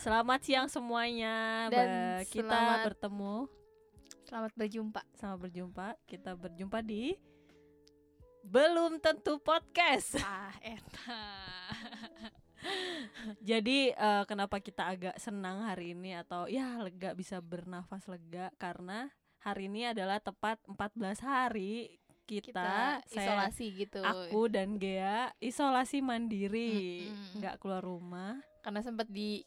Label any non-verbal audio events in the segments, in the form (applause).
Selamat siang semuanya. Dan Ba- kita selamat- bertemu, Selamat berjumpa. sama berjumpa. Kita berjumpa di belum tentu podcast. Ah, eta. (laughs) Jadi eh, kenapa kita agak senang hari ini atau ya lega bisa bernafas lega karena hari ini adalah tepat 14 hari kita, Kita saya, isolasi gitu. aku dan Gea isolasi mandiri, nggak keluar rumah. Karena sempat di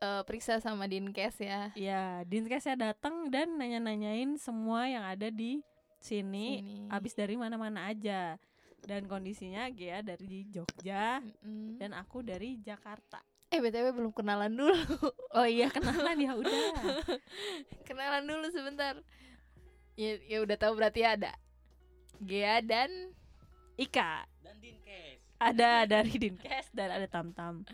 eh, periksa sama Dinkes ya. Ya, Dinkesnya datang dan nanya-nanyain semua yang ada di sini, Sini. habis dari mana-mana aja. Dan kondisinya Gea dari Jogja Mm-mm. dan aku dari Jakarta. Eh BTW belum kenalan dulu. (laughs) Oh iya, kenalan ya udah. (laughs) kenalan dulu sebentar. Ya, ya udah tahu berarti ada Gea dan Ika dan Dinkes. Ada dari Dinkes dan ada Tamtam.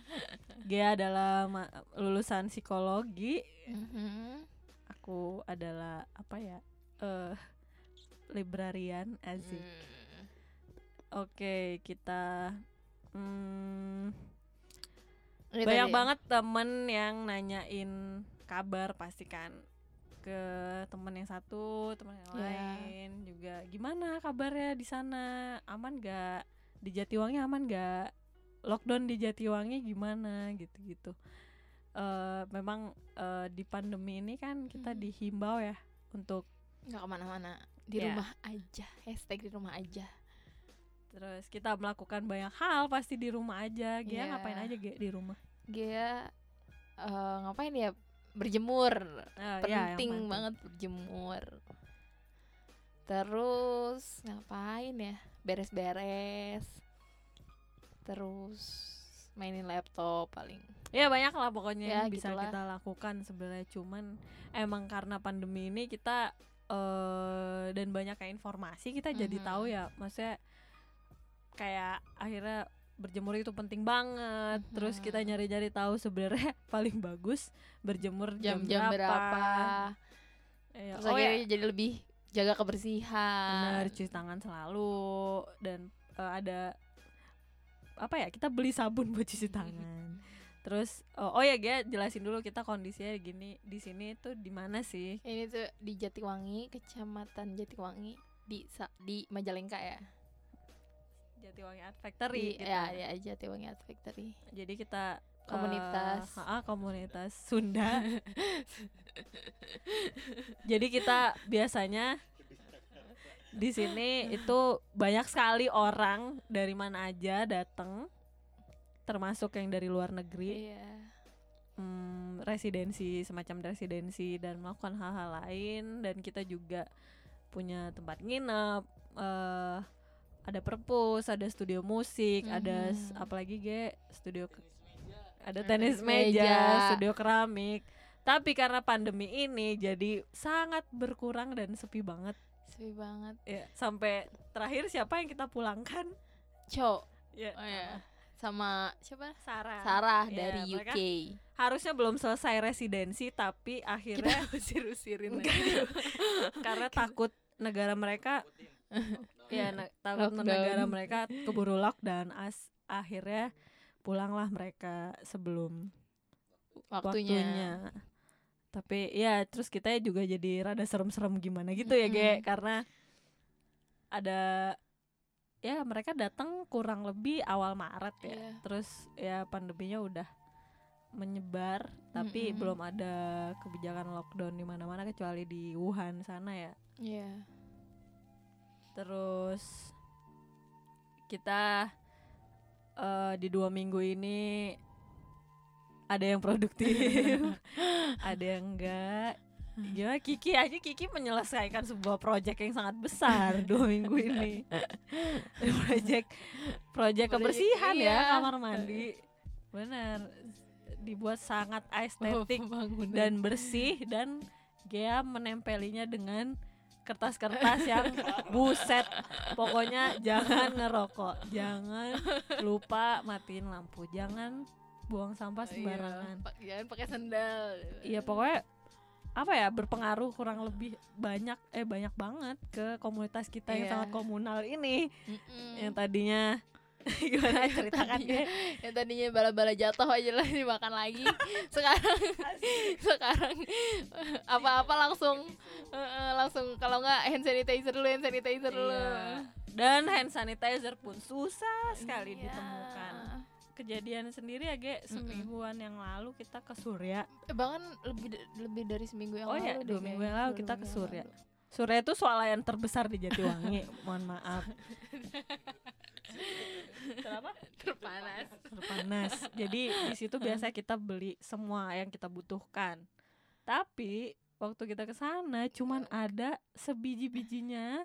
Gea adalah lulusan psikologi, Mhm. aku adalah apa ya? eh librarian Aziz. Mm. Oke, kita hmm, Ini banyak tadi. banget temen yang nanyain kabar pasti kan ke temen yang satu, temen yang Ya. lain juga. Gimana kabarnya di sana? Aman gak? Di Jatiwangi aman gak? Lockdown di Jatiwangi gimana? Gitu-gitu. Eh, memang eh, di pandemi ini kan kita Hmm. dihimbau ya untuk nggak ke mana-mana di Ya. rumah aja. Hashtag di rumah aja. terus kita melakukan banyak hal pasti di rumah aja. Gia Iya. ngapain aja Gia di rumah? Gea eh, ngapain ya? Berjemur. Ya, yang penting penting. banget berjemur terus ngapain ya beres-beres. Terus mainin laptop paling. Ya banyak lah pokoknya Ya, yang bisa gitulah. kita lakukan sebenarnya. Cuman emang karena pandemi ini kita eh dan banyak kayak informasi kita jadi Mhm. tahu ya maksudnya kayak akhirnya berjemur itu penting banget. Terus kita nyari-nyari tahu sebenarnya (laughs) paling bagus berjemur jam, jam-jam berapa. Ya, terus oh ya. jadi lebih jaga kebersihan. Benar cuci tangan selalu dan eh, ada apa ya kita beli sabun (laughs) buat cuci tangan. Terus oh, oh ya Gia jelasin dulu kita kondisinya gini di sini tuh di mana sih? Ini tuh di Jatiwangi kecamatan Jatiwangi di di Majalengka ya? Jatiwangi Art Factory di, kita. ya ya Jatiwangi Art Factory. Jadi kita Komunitas. ha-ha, komunitas Sunda. (laughs) Jadi kita biasanya di sini itu banyak sekali orang dari mana aja datang termasuk yang dari luar negeri. Iya. Hmm, residensi semacam residensi dan melakukan hal-hal lain. Dan kita juga punya tempat nginep eh ada perpus ada studio musik ada s- Mhm. apalagi ge? Studio ada tenis meja, meja. studio keramik. Tapi karena pandemi ini jadi sangat berkurang dan sepi banget. Sepi banget. Ya sampai terakhir siapa yang kita pulangkan? Cok ya. Oh ya sama siapa? Sarah. Sarah Ya, dari UK harusnya belum selesai residensi tapi kita akhirnya usir-usirin karena takut negara mereka (laughs) ya na- takut negara mereka keburu lockdown. As akhirnya pulanglah mereka sebelum waktunya, waktunya. tapi ya terus kita juga jadi rada serem-serem gimana gitu ya Ge karena ada ya mereka datang kurang lebih awal Maret ya Iya. terus ya pandeminya udah menyebar tapi Mm-mm. belum ada kebijakan lockdown di mana-mana kecuali di Wuhan sana ya Iya. terus kita eh, di dua minggu ini ada yang produktif (laughs) ada yang enggak. Gimana? Kiki aja Kiki menyelesaikan sebuah proyek yang sangat besar dua minggu ini. (laughs) Proyek proyek kebersihan ya iya. kamar mandi. Benar. Dibuat sangat estetik Pembangunan. dan bersih dan Gea menempelinya dengan kertas-kertas yang buset pokoknya jangan ngerokok jangan lupa matiin lampu jangan buang sampah Iya, sembarangan pak- jangan pakai sandal iya pokoknya apa ya berpengaruh kurang lebih banyak eh banyak banget ke komunitas kita yang Iya. sangat komunal ini Mm-mm. yang tadinya (laughs) gimana ceritakan tadinya, Ge? (laughs) yang tadinya bala-bala jatuh aja lah (laughs) dimakan lagi sekarang sekarang apa-apa langsung eh, langsung kalau nggak hand sanitizer dulu hand sanitizer dulu Iya. dan hand sanitizer pun susah sekali Iya. ditemukan kejadian sendiri ya Ge, semingguan yang lalu kita ke Surya Eh, bahkan lebih lebih dari seminggu yang Oh lalu iya, deh dua minggu yang lalu kita ke yang Surya. lalu. Surya itu swalayan terbesar di Jatiwangi mohon maaf Kenapa? (laughs) terpanas Terpanas. Jadi di situ biasa kita beli semua yang kita butuhkan. Tapi waktu kita ke sana cuman ada sebiji-bijinya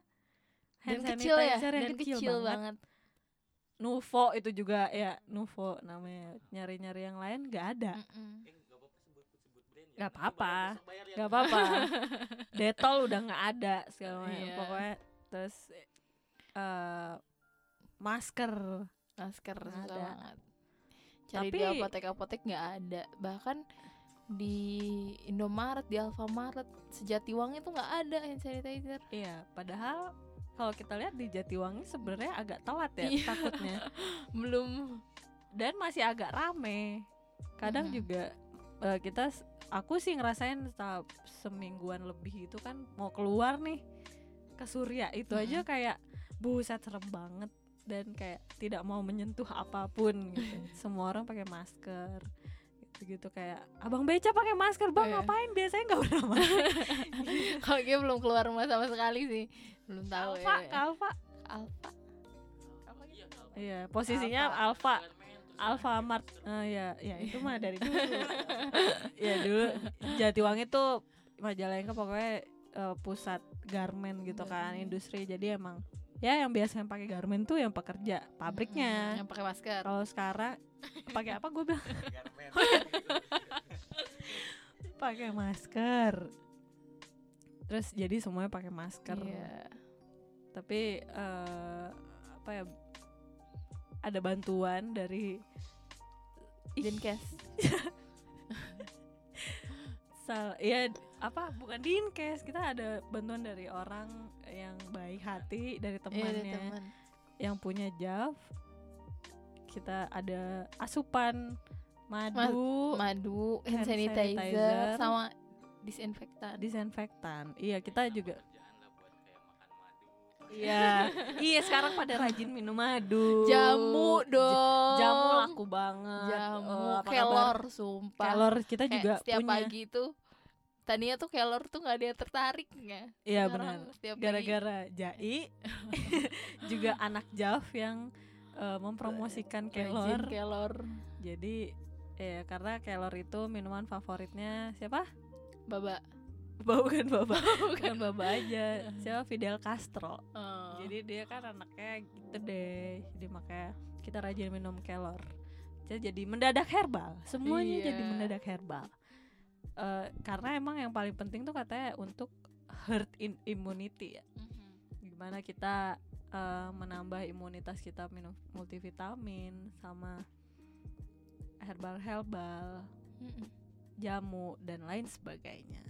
dan hand kecil ya yang dan kecil, kecil, banget. banget, Nuvo itu juga ya Nuvo namanya. Nyari-nyari yang lain nggak ada. Mm-mm. Gak apa-apa, gak apa-apa. (laughs) Detol udah nggak ada segala macam. Iya. Pokoknya terus eh masker. masker susah ada. banget cari di Tapi- apotek apotek nggak ada bahkan di Indomaret di Alfamaret Sejatiwangi tuh nggak ada hand sanitizer Iya, padahal kalau kita lihat di Jatiwangi sebenarnya agak telat ya Iya. takutnya. (laughs) belum Dan masih agak rame. Kadang Mhm. juga eh, kita aku sih ngerasain setelah semingguan lebih itu kan mau keluar nih ke Surya itu aja Mhm. kayak buset serem banget dan kayak tidak mau menyentuh apa pun gitu. Semua orang pakai masker gitu-gitu kayak abang beca pakai masker bang Iya. ngapain? Biasanya nggak pernah pakai. (laughs) Kalau dia belum keluar rumah sama sekali sih belum tahu Alfa ya Alfa Alfa iya posisinya Alfa Alfa Mart. eh, ya ya itu mah dari dulu. (laughs) Ya dulu Jatiwangi tuh Majalengka pokoknya eh, pusat garmen gitu kan Garmen. industri. Jadi emang ya yang biasanya pakai garmen tuh yang pekerja pabriknya. Yang pakai masker. Kalau sekarang (laughs) pakai apa gue bilang? (laughs) Pakai masker. Terus jadi semuanya pakai masker. Iya. tapi eh, apa ya ada bantuan dari Dinkes (laughs) sal ya apa bukan dinkes kita ada bantuan dari orang yang baik hati dari Iya, temannya. teman. yang punya JAV kita ada asupan madu madu hand hand sanitizer, sanitizer. sama disinfektan. Disinfektan. Iya kita juga iya. (laughs) Iya sekarang pada rajin minum madu. Jamu dong. jamu laku banget. Jamu kabar? kelor sumpah. Kelor kita Kayak juga setiap punya. pagi tuh tadinya tuh kelor tuh nggak ada yang tertarik ya iya benar gara-gara Jai (laughs) juga anak Jav yang eh, mempromosikan kelor. kelor. Jadi ya karena kelor itu minuman favoritnya siapa? Baba. Bukan baba? Bukan baba aja. Siapa? Fidel Castro. Oh. jadi dia kan anaknya gitu deh. Jadi makanya kita rajin minum kelor. Jadi jadi mendadak herbal. Semuanya jadi Iya. mendadak herbal Eh, karena emang yang paling penting tuh katanya untuk herd in immunity ya Mhm. gimana kita eh, menambah imunitas kita minum multivitamin sama herbal-herbal Mhm. jamu dan lain sebagainya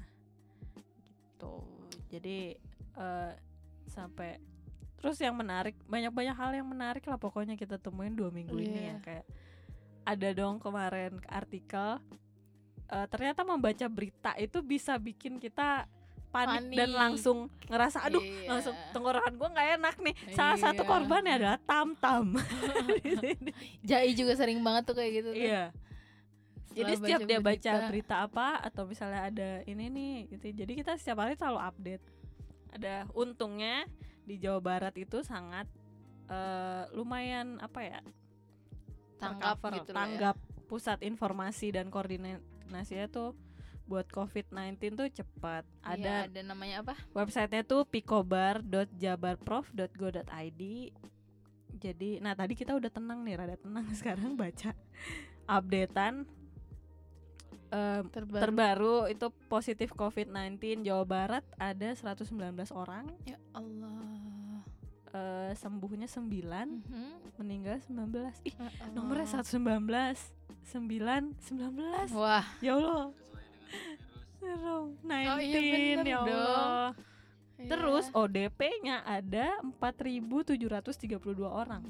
gitu jadi eh, sampai terus yang menarik banyak-banyak hal yang menarik lah pokoknya kita temuin dua minggu ini ya Iya. kayak ada dong kemarin artikel eh, ternyata membaca berita itu bisa bikin kita panik, dan Panik. langsung ngerasa aduh Iya. langsung tenggorokan gue nggak enak nih salah satu Iya. korbannya adalah tam tam (laughs) Jai juga sering banget tuh kayak gitu tuh. iya jadi setiap dia baca berita. berita apa atau misalnya ada ini nih gitu jadi kita setiap hari selalu update ada untungnya di Jawa Barat itu sangat eh, lumayan apa ya tanggap gitu ya. tanggap pusat informasi dan koordinasinya tuh buat COVID-19 tuh cepat. Iya, ada ada namanya apa? websitenya tuh picobar.jabarprof.go.id jadi nah tadi kita udah tenang nih rada tenang (laughs) sekarang baca updatean Em, terbaru, terbaru itu positif COVID-19 Jawa Barat ada 119 orang. Ya Allah eh, sembuhnya 9 Mhm. meninggal 19 ih Ya nomornya Allah. 119 9 19 wah. Ya Allah. Serem. 19 Oh iya ya dong. Allah. Iya. terus ODP-nya ada 4.732 orang.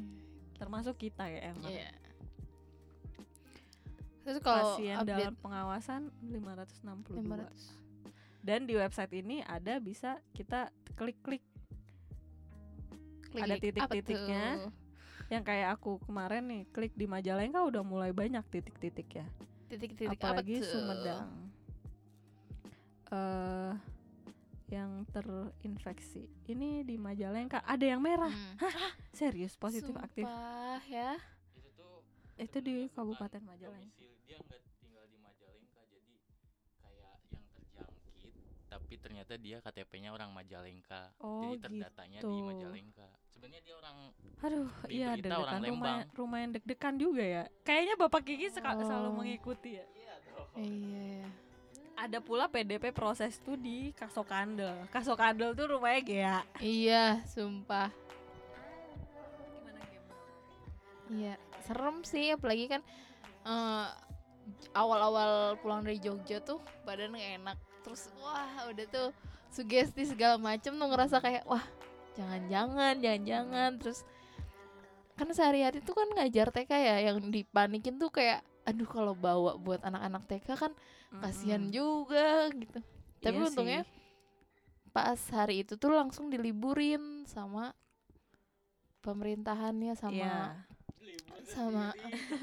Termasuk kita ya emang Iya. Terus kalau pasien update dalam pengawasan 562 500 dan di website ini ada bisa kita klik-klik Ada klik-klik. Apa titik-titiknya. yang kayak aku kemarin nih klik di Majalengka udah mulai banyak titik-titik ya Titik-titik apa apalagi tuh? Sumedang eh yang terinfeksi ini di Majalengka ada yang merah Hmm. serius positif aktif Sumpah, ya. itu tuh itu di Kabupaten Majalengka dia nggak tinggal di Majalengka jadi kayak yang terjangkit tapi ternyata dia KTP-nya orang Majalengka Oh, jadi terdatanya di gitu. Majalengka sebenarnya dia orang aduh iya berita orang Lembang. lumayan deg-degan juga ya kayaknya Bapak Kiki seka- selalu Oh. mengikuti ya Iya. ada pula PDP proses tuh di Kasokandel Kasokandel tuh rumahnya Gea Iya, sumpah. Iya, serem sih apalagi kan eh, awal-awal pulang dari Jogja tuh badan gak enak. Terus wah, udah tuh sugesti segala macem tuh ngerasa kayak wah, jangan-jangan, jangan-jangan. Terus kan sehari-hari tuh kan ngajar TK ya yang dipanikin tuh kayak aduh kalau bawa buat anak-anak TK kan kasihan Mm-mm. juga gitu. Tapi Iya untungnya sih. pas hari itu tuh langsung diliburin sama pemerintahannya sama Iya. sama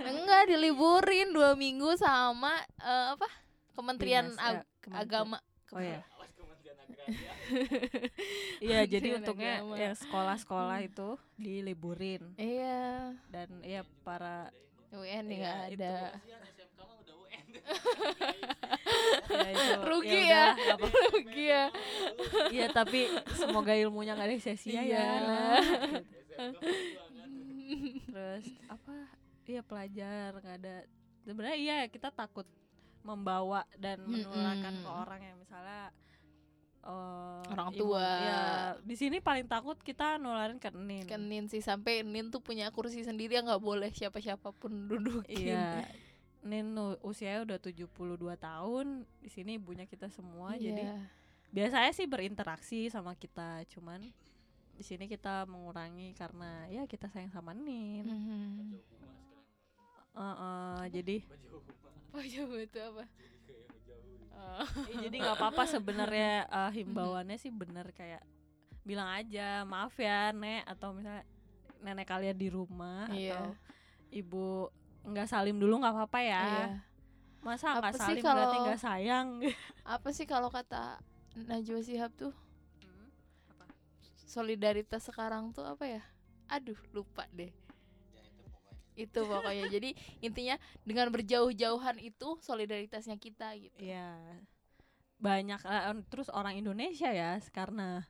enggak diliburin dua minggu sama eh, apa Kementerian Dinas, Ag- Kementerian- Agama oh ya (laughs) iya jadi untungnya Agama. yang sekolah-sekolah itu diliburin iya dan ya para UN Iya, nggak itu. ada kasihan SMK mah udah UN ya itu, Rugi ya. apa-apa. rugi ya Iya tapi semoga ilmunya nggak ada sia-sia ya. Nah, (laughs) perjuangan Terus apa? Iya pelajar nggak ada. Sebenarnya iya kita takut membawa dan menularkan ke Mm-mm. orang yang misalnya eh, Orang ibu- tua. Ya di sini paling takut kita nularin ke Nin. kan Nin sih sampai Nin tuh punya kursi sendiri yang nggak boleh siapa-siapa pun dudukin Iya. (laughs) Nin usianya udah 72 tahun. Di sini ibunya kita semua jadi Iya. biasanya sih berinteraksi sama kita cuman di sini kita mengurangi karena ya kita sayang sama Nin Mhm. Eh, eh, jadi oh jauh itu apa Eh, jadi nggak apa-apa sebenarnya eh, himbauannya sih bener kayak bilang aja maaf ya nek atau misalnya nenek kalian di rumah Iya. atau ibu nggak salim dulu nggak apa-apa ya. Iya. masa nggak Apa sih salim? Berarti kalau- nggak sayang. apa sih kalau kata Najwa Shihab tuh? Solidaritas sekarang tuh apa ya? Aduh lupa deh itu pokoknya. Jadi intinya dengan berjauh-jauhan itu solidaritasnya kita gitu. Iya. Banyak eh, terus orang Indonesia ya karena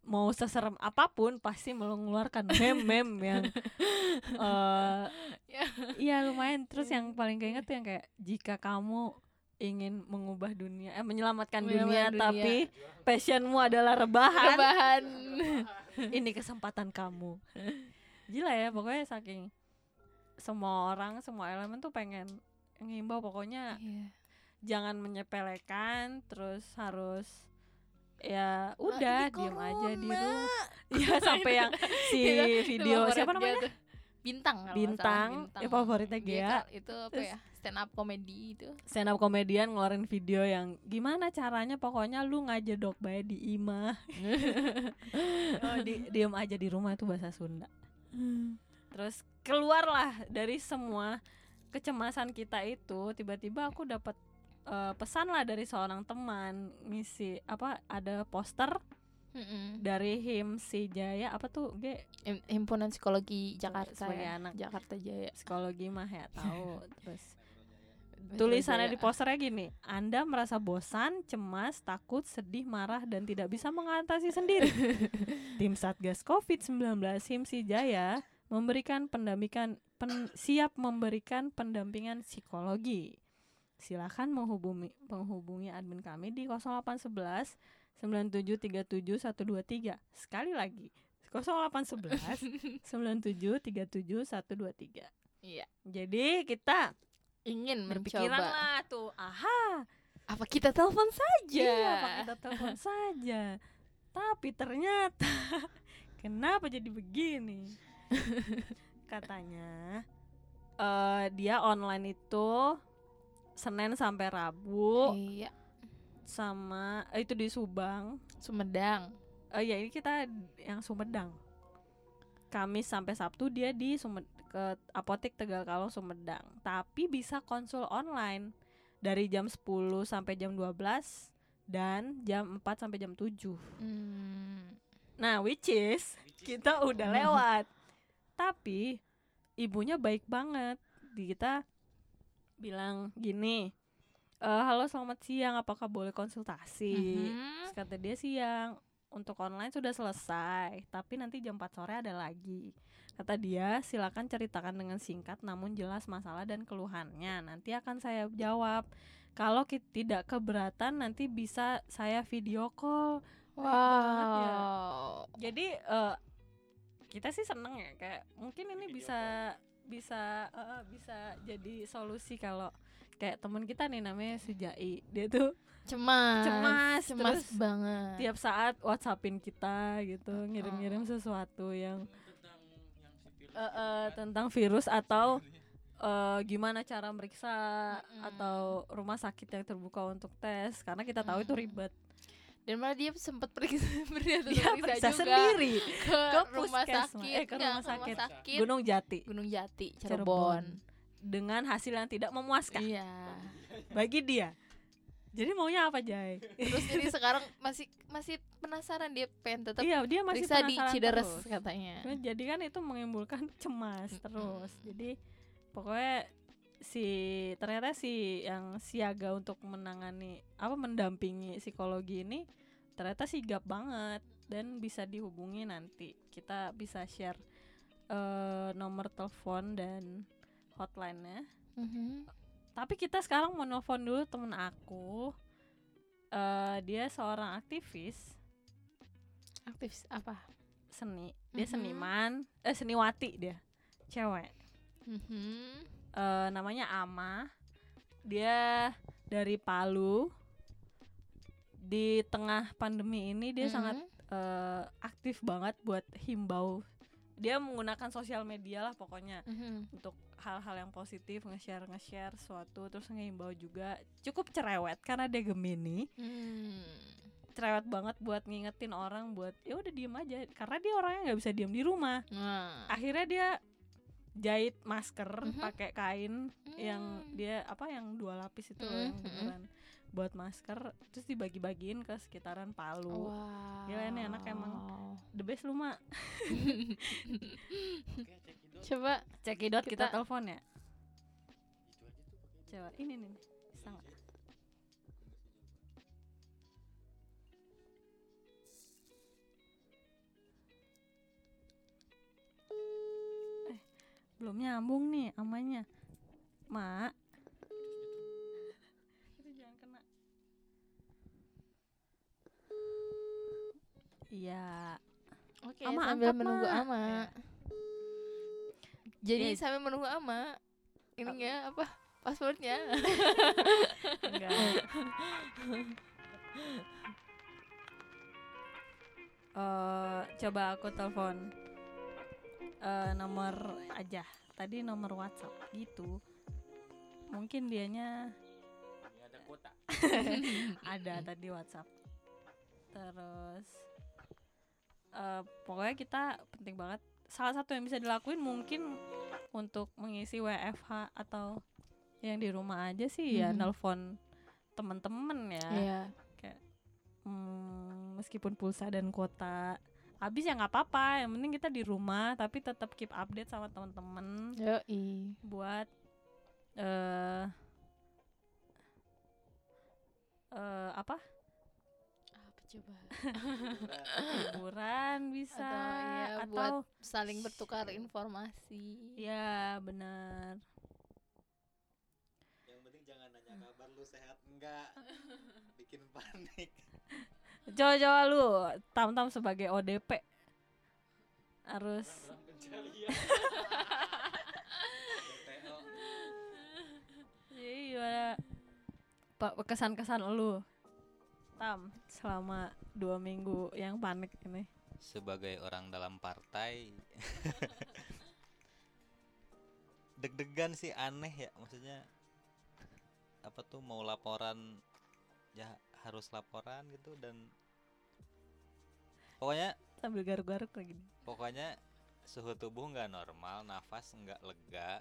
mau seserem apa pun pasti mengeluarkan meme-meme yang (laughs) eh Ya. iya lumayan. Terus yang paling keinget tuh yang kayak jika kamu ingin mengubah dunia eh menyelamatkan dunia, Menyelamatkan dunia. tapi passionmu adalah rebahan. Rebahan. (laughs) Ini kesempatan kamu. Gila ya pokoknya saking semua orang semua elemen tuh pengen ngimbau. Pokoknya Iya. jangan menyepelekan terus harus ya udah ini diem aja di rumah. (laughs) Ya sampai yang si itu video siapa namanya? Tuh. bintang kalau bintang, salah, ya favoritnya Dia kan itu apa Terus- ya stand up comedy itu. stand up komedian ngeluarin video yang gimana caranya pokoknya lu ngajedok bae di imah. (laughs) (laughs) Oh, di, diem aja di rumah itu bahasa Sunda terus keluarlah dari semua kecemasan kita itu tiba-tiba aku dapat eh, pesan lah dari seorang teman ngisi apa ada poster Mm-mm. dari Himsi Jaya apa tuh G Him- himpunan psikologi Jakarta sebagai ya anak Jakarta Jaya. psikologi mah ya tahu. Terus tulisannya di posternya gini Anda merasa bosan cemas takut sedih marah dan tidak bisa mengatasi sendiri. (laughs) Tim Satgas COVID-19 Himsi Jaya memberikan pendampingan pen- siap memberikan pendampingan psikologi. Silakan menghubungi menghubungi admin kami di 0811 9737 sekali lagi 0811 9737 Iya. jadi kita ingin berpikiran mencoba. lah tuh aha apa kita telepon saja? iya apa kita telepon saja. Tapi ternyata (laughs) kenapa jadi begini katanya eh dia online itu Senin sampai Rabu Iya. sama eh, itu di Subang. Sumedang. Eh ya ini kita yang Sumedang. Kamis sampai Sabtu dia di Sumed ke apotek Tegal Kalong Sumedang. Tapi bisa konsul online dari jam 10 sampai jam 12 dan jam 4 sampai jam 7. Hmm. Nah, which is kita udah (laughs) lewat. Tapi ibunya baik banget. Di kita bilang gini, "Eh, halo selamat siang, apakah boleh konsultasi? Mhm. Terus kata dia siang untuk online sudah selesai, tapi nanti jam 4 sore ada lagi. Kata dia, silakan ceritakan dengan singkat namun jelas masalah dan keluhannya. Nanti akan saya jawab. Kalau tidak keberatan nanti bisa saya video call. Banget ya. Wow. Jadi eh, kita sih seneng ya kayak mungkin ini Video bisa bisa eh, bisa jadi solusi kalau kayak teman kita nih namanya Sujai. Dia tuh Cemas. Cemas, Cemas terus banget. tiap saat WhatsAppin kita gitu, ngirim-ngirim sesuatu yang tentang yang si virus eh, eh, kan. tentang virus atau eh, gimana cara meriksa Mm-mm. atau rumah sakit yang terbuka untuk tes karena kita tahu itu Mm-mm. ribet. Dan malah dia sempat pergi (laughs) atau Dia periksa periksa juga sendiri ke, ke rumah sakit, eh, ke Enggak, rumah sakit. sakit Gunung Jati, Gunung Jati, Cirebon. Cirebon. dengan hasil yang tidak memuaskan Iya. bagi dia. Jadi maunya apa Jai? Terus jadi (laughs) sekarang masih masih penasaran dia pengen tetap iya dia masih periksa di penasaran Cideres terus. katanya. Jadi kan itu menimbulkan (laughs) cemas terus. Jadi pokoknya si ternyata si yang siaga untuk menangani apa mendampingi psikologi ini ternyata sigap banget dan bisa dihubungi nanti. Kita bisa share eh, nomor telepon dan hotline-nya. Mhm. Tapi kita sekarang mau nelfon dulu temen aku. eh dia seorang aktivis Aktif apa? seni. Dia Mhm. seniman, eh seniwati dia. Cewek. Mhm. Eh namanya Ama. Dia dari Palu. Di tengah pandemi ini dia sangat Mhm. eh, aktif banget buat himbau. Dia menggunakan sosial media lah pokoknya Mhm. untuk hal-hal yang positif, nge-share nge-share suatu terus ngehimbau juga. Cukup cerewet karena dia Gemini. Hmm. Cerewet banget buat ngingetin orang buat ya udah diem aja karena dia orangnya nggak bisa diem di rumah. Nah. Akhirnya dia jahit masker Mhm. pakai kain yang Hmm. dia apa yang dua lapis itu loh yang Mhm, mhm. beneran buat masker terus dibagi-bagiin ke sekitaran Palu. Wow. Gila ini anak emang The best lu mak. (laughs) Coba Cekidot kita, Kita- telepon ya. Coba ini nih. Bisa nggak? Belum nyambung nih amanya. Mak. Itu jangan kena. Iya. Oke, Ama, sambil menunggu Ma. Ama. Ya. Jadi Ya. sambil menunggu Ama, ininya apa? Passwordnya. Enggak. (laughs) Eh, coba aku telepon eh nomor aja. Tadi nomor WhatsApp gitu. Mungkin dianya Ini ada kuota. (laughs) ada tadi WhatsApp. Terus eh pokoknya kita penting banget. Salah satu yang bisa dilakuin mungkin untuk mengisi WFH atau yang di rumah aja sih ya Mhm. nelpon temen-temen ya. Iya. Hmm, meskipun pulsa dan kuota habis ya nggak apa-apa yang penting kita di rumah tapi tetap keep update sama teman-teman Yoi. buat eh eh apa Apa coba? (laughs) liburan bisa Atau ya atau buat saling bertukar informasi. ya benar Yang penting jangan nanya kabar lu sehat enggak. (laughs) Bikin panik. Coba-coba lu tam-tam sebagai ODP harus. (laughs) Jadi gimana? Pak kesan-kesan lu tam selama dua minggu yang panik ini. Sebagai orang dalam partai. (laughs) Deg-degan sih aneh ya maksudnya. Apa tuh mau laporan ya harus laporan gitu dan pokoknya Sambil garuk-garuk lagi. nih. pokoknya suhu tubuh nggak normal nafas nggak lega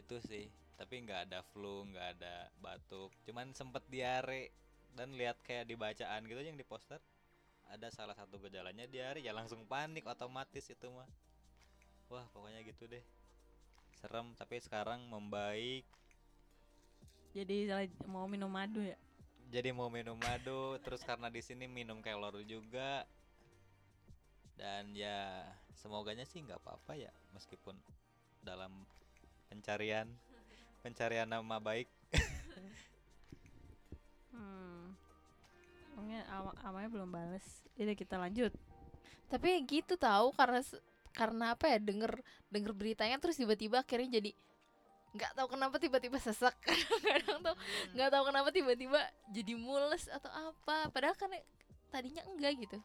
itu sih tapi nggak ada flu nggak ada batuk cuman sempet diare dan lihat kayak di bacaan gitu yang di poster ada salah satu gejalanya diare ya langsung panik otomatis itu mah wah pokoknya gitu deh serem tapi sekarang membaik Jadi mau minum madu ya. jadi mau minum madu terus karena di sini minum kelor juga dan ya semoganya sih nggak apa-apa ya meskipun dalam pencarian pencarian nama baik (laughs) Hmm. Ama amanya belum bales. Jadi kita lanjut. Tapi gitu tahu karena karena apa ya denger denger beritanya terus tiba-tiba akhirnya jadi nggak tahu kenapa tiba-tiba sesak. (laughs) Kadang tuh nggak tahu kenapa tiba-tiba jadi mules atau apa. Padahal kan tadinya enggak gitu.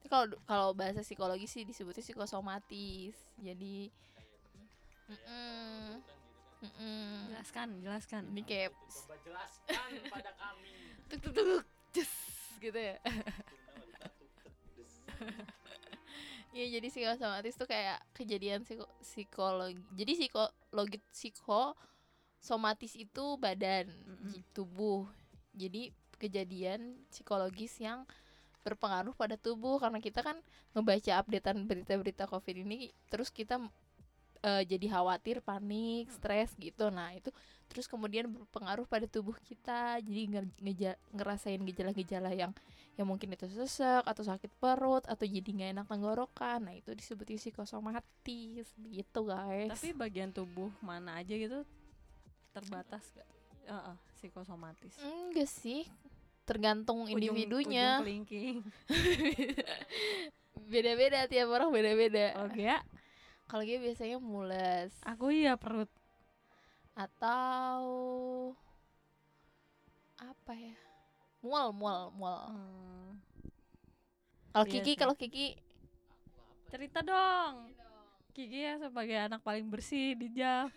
Tapi kalau kalau bahasa psikologi sih disebutnya psikosomatis. Jadi mm-mm, mm-mm. Jelaskan, jelaskan. ini kayak Coba jelaskan pada kami. (laughs) tuk tuk tuk gitu ya (laughs) Iya jadi psikosomatis tuh kayak kejadian psiko psikologi. Jadi psikologi psikosomatis itu badan Mm-mm. j- tubuh. Jadi kejadian psikologis yang berpengaruh pada tubuh karena kita kan ngebaca updatean berita-berita covid ini terus kita eh, jadi khawatir, panik, stres gitu. Nah itu terus kemudian berpengaruh pada tubuh kita jadi nge- ngeja- ngerasain gejala-gejala yang yang mungkin itu sesek atau sakit perut atau jadi nggak enak tenggorokan nah itu disebut psikosomatis gitu guys Tapi bagian tubuh mana aja gitu terbatas gak? Heeh, psikosomatis. enggak sih tergantung Ujung- individunya ujung (laughs) beda-beda tiap orang beda-beda Oke ya. kalau dia biasanya mules Aku iya perut. Atau apa ya mual mual mual Hmm. kalau Iya Kiki kalau Kiki Cerita dong. Kiki ya sebagai anak paling bersih di jam.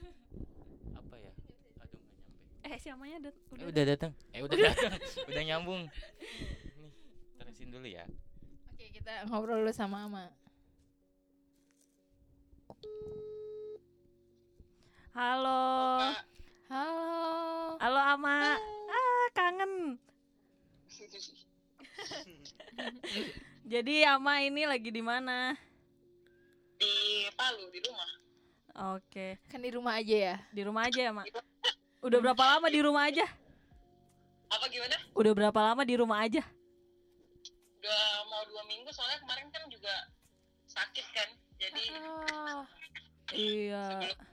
Apa ya? Aduh nggak nyampe. Eh siamanya udah Eh, udah. udah datang. Eh udah datang. udah nyambung. Nih, terusin dulu ya. oke kita ngobrol dulu sama Ama Halo. halo Halo Ama. Ah, kangen. Jadi Ama ini lagi di mana? di Palu di rumah Oke, kan di rumah aja ya di rumah aja ya, Mak. Udah berapa lama di rumah aja? apa gimana Udah berapa lama di rumah aja? udah mau dua minggu soalnya kemarin kan juga sakit kan jadi Ah. Iya, sebelum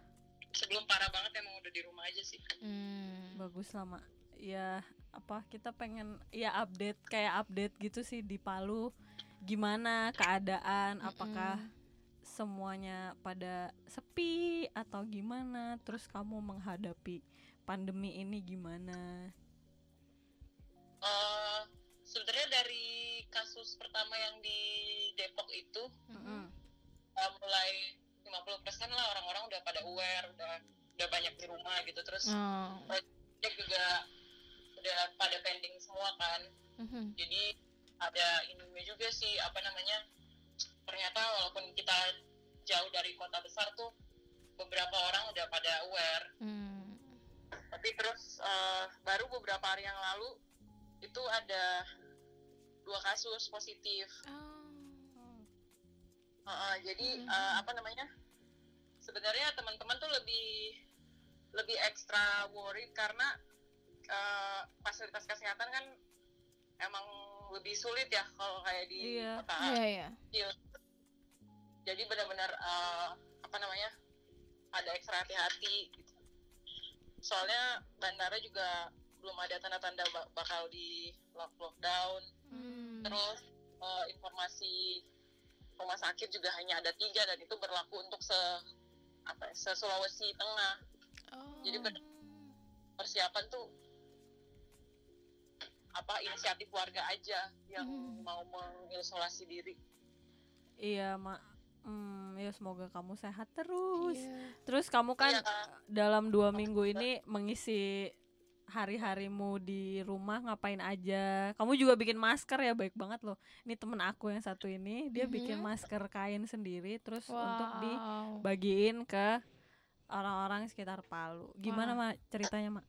sebelum parah banget emang udah di rumah aja sih Hmm. bagus lah, Mak. Ya, apa kita pengen ya update kayak update gitu sih di Palu. Gimana keadaan? Apakah semuanya pada sepi atau gimana? Terus kamu menghadapi pandemi ini gimana? Eh, sebenarnya dari kasus pertama yang di Depok itu Mm-mm. eh, mulai 50% lah orang-orang udah pada aware udah udah banyak di rumah gitu terus Oh. cek juga udah pada pending semua kan Mhm. jadi ada ininya juga sih apa namanya ternyata walaupun kita jauh dari kota besar tuh beberapa orang udah pada aware Hmm. tapi terus eh, baru beberapa hari yang lalu itu ada dua kasus positif Heeh, jadi Mhm. eh, apa namanya sebenarnya teman-teman tuh lebih lebih ekstra worried karena eh, fasilitas kesehatan kan emang lebih sulit ya kalau kayak di Iya. kota Iya ya. kecil. Jadi benar-benar eh, apa namanya ada ekstra hati-hati. Gitu. Soalnya bandara juga belum ada tanda-tanda ba- bakal di lock lockdown. Hmm. Terus eh, informasi rumah sakit juga hanya ada tiga dan itu berlaku untuk se apa ya, se Sulawesi Tengah. Oh. Jadi Persiapan tuh apa inisiatif warga aja yang Hmm. mau mengisolasi diri. Iya, Mak. Hmm, ya semoga kamu sehat terus Iya. terus kamu kan Iya. eh, dalam dua minggu ini mengisi hari-harimu di rumah ngapain aja kamu juga bikin masker ya baik banget loh ini temen aku yang satu ini dia bikin Mhm. masker kain sendiri terus untuk Wow. dibagiin ke orang-orang sekitar Palu gimana mak ceritanya mak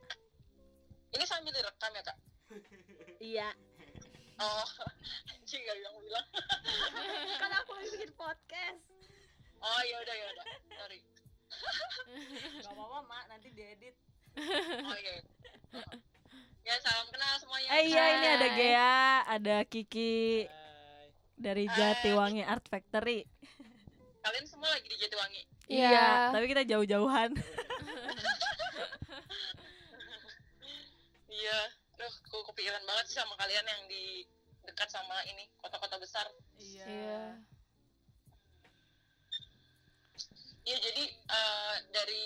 Ini sambil direkam ya kak? iya Oh, (laughs) anjing gak bilang-bilang. (laughs) kan aku lagi bikin podcast Oh ya udah ya udah, sorry. (laughs) Gak apa-apa mak nanti diedit Oh iya. Iya. Ya salam kenal semuanya. Eh iya ini ada. Gea, ada Kiki Hai. dari Hai. Jatiwangi Art Factory. Kalian semua lagi di Jatiwangi. Iya. tapi kita jauh-jauhan. (laughs) Iya. Duh, aku kepikiran banget sih sama kalian yang di dekat sama ini kota-kota besar. Iya. Iya jadi eh, dari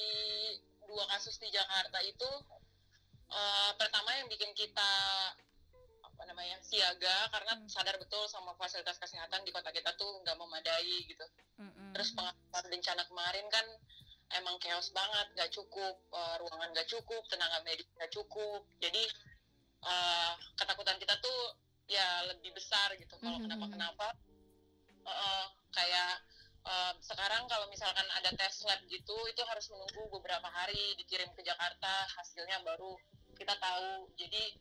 dua kasus di Jakarta itu eh, pertama yang bikin kita apa namanya siaga karena sadar betul sama fasilitas kesehatan di kota kita tuh nggak memadai gitu. Terus pengalaman bencana kemarin kan emang chaos banget, nggak cukup eh, ruangan nggak cukup, tenaga medis nggak cukup. Jadi eh, ketakutan kita tuh ya lebih besar gitu kalau Mhm. kenapa-kenapa. Eh, kayak eh, sekarang kalau misalkan ada tes lab gitu, itu harus menunggu beberapa hari dikirim ke Jakarta, hasilnya baru kita tahu. Jadi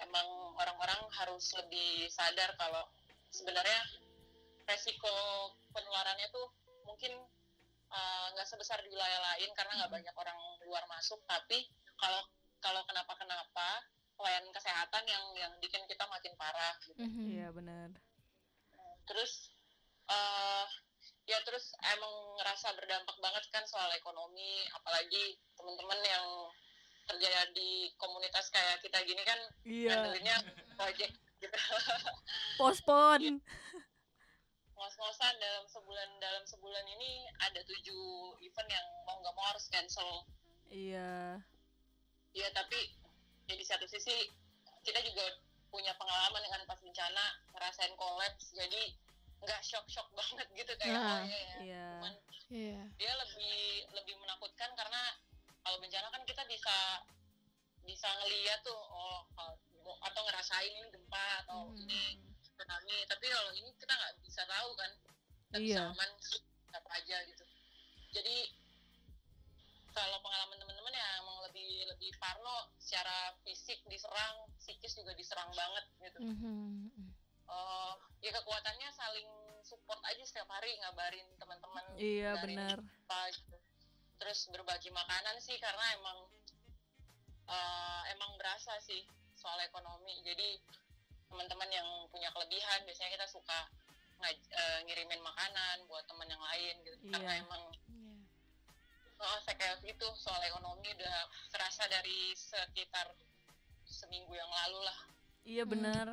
emang orang-orang harus lebih sadar kalau sebenarnya resiko penularannya tuh mungkin uh, nggak sebesar di wilayah lain karena nggak banyak orang luar masuk tapi kalau kalau kenapa kenapa pelayanan kesehatan yang yang bikin kita makin parah gitu. Mhm. Iya benar. terus uh, ya terus emang ngerasa berdampak banget kan soal ekonomi apalagi teman-teman yang kerja di komunitas kayak kita gini kan Iya. ngandelinnya project gitu (laughs) Postpone. ngos-ngosan dalam sebulan dalam sebulan ini ada tujuh event yang mau nggak mau harus cancel Iya. ya tapi ya di satu sisi kita juga punya pengalaman dengan pas bencana ngerasain kolaps jadi nggak shock-shock banget gitu kayak Nah, oh iya ya Iya. cuman Iya. dia lebih lebih menakutkan karena kalau bencana kan kita bisa bisa ngeliat tuh oh atau ngerasain ini gempa atau Mhm. ini tsunami tapi kalau ini kita nggak bisa tahu kan kita Iya. bisa aman apa aja gitu jadi kalau pengalaman teman-teman ya emang lebih lebih parno secara fisik diserang psikis juga diserang banget gitu Mhm. Eh, ya kekuatannya saling support aja setiap hari ngabarin teman-teman Iya benar. gitu. Terus berbagi makanan sih karena emang eh, emang berasa sih soal ekonomi. Jadi teman-teman yang punya kelebihan biasanya kita suka ngaj- eh, ngirimin makanan buat teman yang lain gitu. Karena Iya. emang Iya. oh, saya itu soal ekonomi udah kerasa dari sekitar seminggu yang lalu lah. Iya Hmm. benar.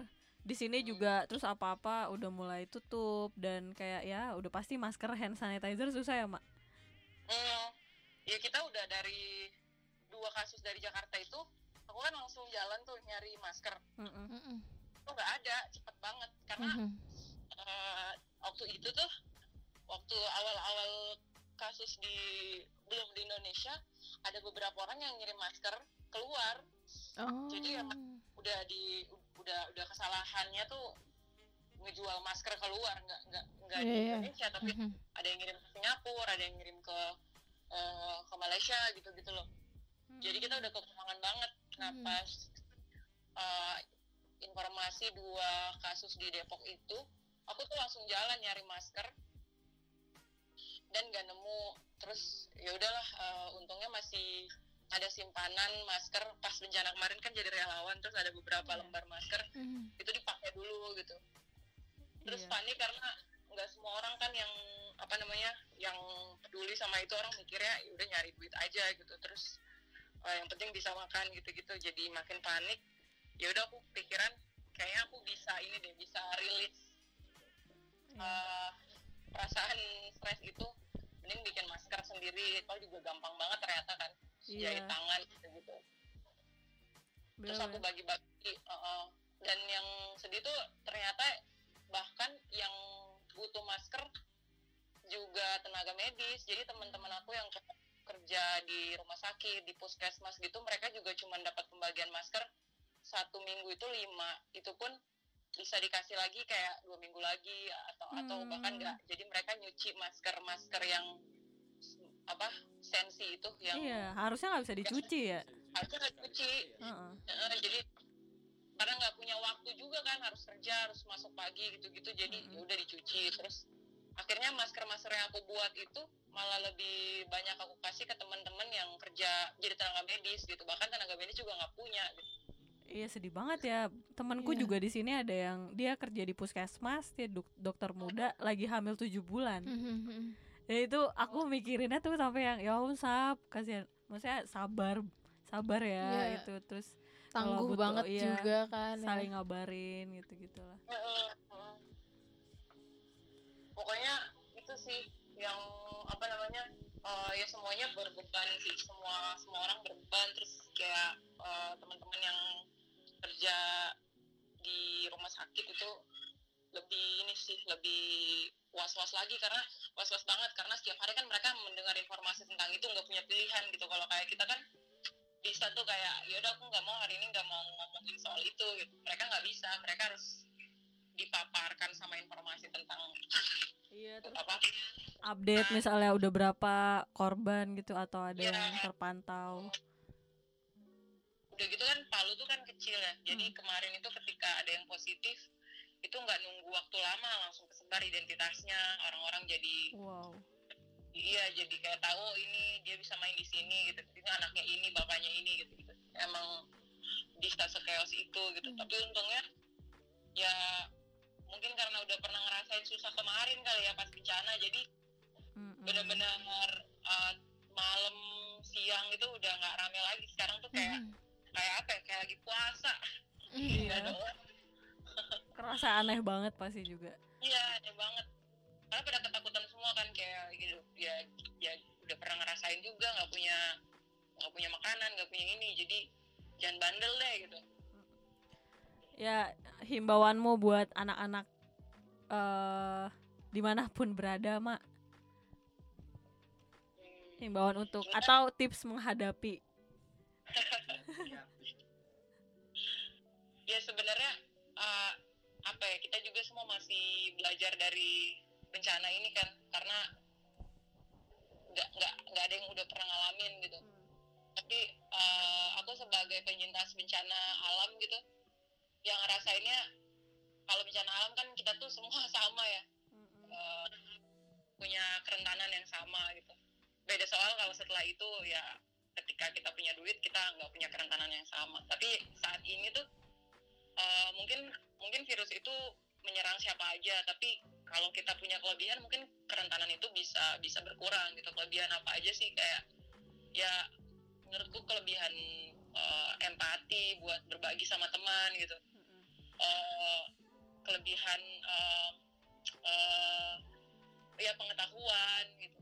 Di sini juga terus apa-apa udah mulai tutup dan kayak ya udah pasti masker hand sanitizer susah ya, Mak. Hmm, ya kita udah dari dua kasus dari Jakarta itu, aku kan langsung jalan tuh nyari masker. Mhm. Itu nggak ada, cepet banget. Karena Mhm. eh, waktu itu tuh, waktu awal-awal kasus di belum di Indonesia, ada beberapa orang yang ngirim masker keluar, Oh. Jadi emang- udah di udah udah kesalahannya tuh ngejual masker keluar, nggak nggak nggak di Iya. Indonesia, tapi Mhm. ada yang ngirim ke Singapura, ada yang ngirim ke eh, ke Malaysia gitu-gitu loh. Jadi kita udah kekurangan banget. Nah Hmm. pas eh, informasi dua kasus di Depok itu, aku tuh langsung jalan nyari masker dan nggak nemu. Terus ya udahlah, eh, untungnya masih ada simpanan masker pas bencana kemarin kan jadi relawan terus ada beberapa Iya. lembar masker Mhm. itu dipakai dulu gitu terus Iya. panik karena nggak semua orang kan yang apa namanya yang peduli sama itu orang mikirnya "Ya udah nyari duit aja gitu terus eh, yang penting bisa makan gitu-gitu. Jadi makin panik ya udah aku pikiran kayaknya aku bisa ini deh bisa rilis eh, perasaan stres itu. Mending bikin masker sendiri. Kalau juga gampang banget ternyata kan jahit tangan gitu gitu terus aku bagi-bagi uh, uh. dan yang sedih tuh ternyata bahkan yang butuh masker juga tenaga medis. Jadi teman-teman aku yang kerja di rumah sakit di puskesmas gitu mereka juga cuma dapat pembagian masker satu minggu itu lima itu pun bisa dikasih lagi kayak dua minggu lagi atau atau bahkan Hmm. enggak jadi mereka nyuci masker masker yang apa sensi itu yang Iya, harusnya nggak bisa dicuci ya. harusnya nggak dicuci Heeh. Heeh, jadi karena nggak punya waktu juga kan harus kerja harus masuk pagi gitu-gitu jadi ya udah dicuci terus akhirnya masker-masker yang aku buat itu malah lebih banyak aku kasih ke teman-teman yang kerja jadi tenaga medis gitu bahkan tenaga medis juga nggak punya gitu. Iya sedih banget ya. Temanku Iya. juga di sini ada yang dia kerja di puskesmas, dia dok- dokter muda lagi hamil tujuh bulan. Mhm. Ya itu aku mikirinnya tuh sampai yang ya ampun sab, kasihan. Maksudnya sabar, sabar ya Iya. itu terus tangguh butuh- banget iya, juga kan ya. saling ngabarin gitu-gitu lah. Heeh, heeh. pokoknya itu sih yang apa namanya eh, ya semuanya berbeban sih. Semua semua orang berbeban. Terus kayak eh, teman-teman yang kerja di rumah sakit itu lebih ini sih lebih was-was lagi. Karena was-was banget. Karena setiap hari kan mereka mendengar informasi tentang itu nggak punya pilihan gitu. Kalau kayak kita kan bisa tuh kayak yaudah aku nggak mau hari ini nggak mau ngomongin soal itu gitu. Mereka nggak bisa. Mereka harus dipaparkan sama informasi tentang Iya, apa update misalnya udah berapa korban gitu atau ada Iya. yang terpantau. udah gitu kan Palu tuh kan kecil ya jadi Hmm. kemarin itu ketika ada yang positif itu nggak nunggu waktu lama langsung kesebar identitasnya orang-orang jadi Wow. iya jadi kayak tahu ini dia bisa main di sini gitu ini anaknya ini bapaknya ini gitu gitu emang bisa sekeos itu gitu Hmm. tapi untungnya ya mungkin karena udah pernah ngerasain susah kemarin kali ya pas bencana jadi Mm-mm. benar-benar uh, malam siang itu udah nggak rame lagi sekarang tuh kayak Mhm. kayak apa ya kayak lagi puasa Iya. Kerasa aneh banget pasti juga. iya aneh banget karena pada ketakutan semua kan kayak gitu ya ya udah pernah ngerasain juga nggak punya nggak punya makanan nggak punya ini jadi jangan bandel deh gitu Ya himbauanmu buat anak-anak eh di mana pun berada, mak. Hmm, Himbauan untuk atau tips menghadapi. (laughs) ya sebenarnya uh, apa ya kita juga semua masih belajar dari bencana ini kan karena nggak nggak nggak ada yang udah pernah ngalamin gitu tapi uh, aku sebagai penyintas bencana alam gitu yang ngerasainnya kalau bencana alam kan kita tuh semua (laughs) sama ya. Uh, punya kerentanan yang sama gitu. Beda soal kalau setelah itu ya ketika kita punya duit kita nggak punya kerentanan yang sama. Tapi saat ini tuh uh, mungkin mungkin virus itu menyerang siapa aja. Tapi kalau kita punya kelebihan mungkin kerentanan itu bisa bisa berkurang gitu. Kelebihan apa aja sih? Kayak ya menurutku kelebihan uh, empati buat berbagi sama teman gitu uh, kelebihan uh, uh, ya pengetahuan gitu.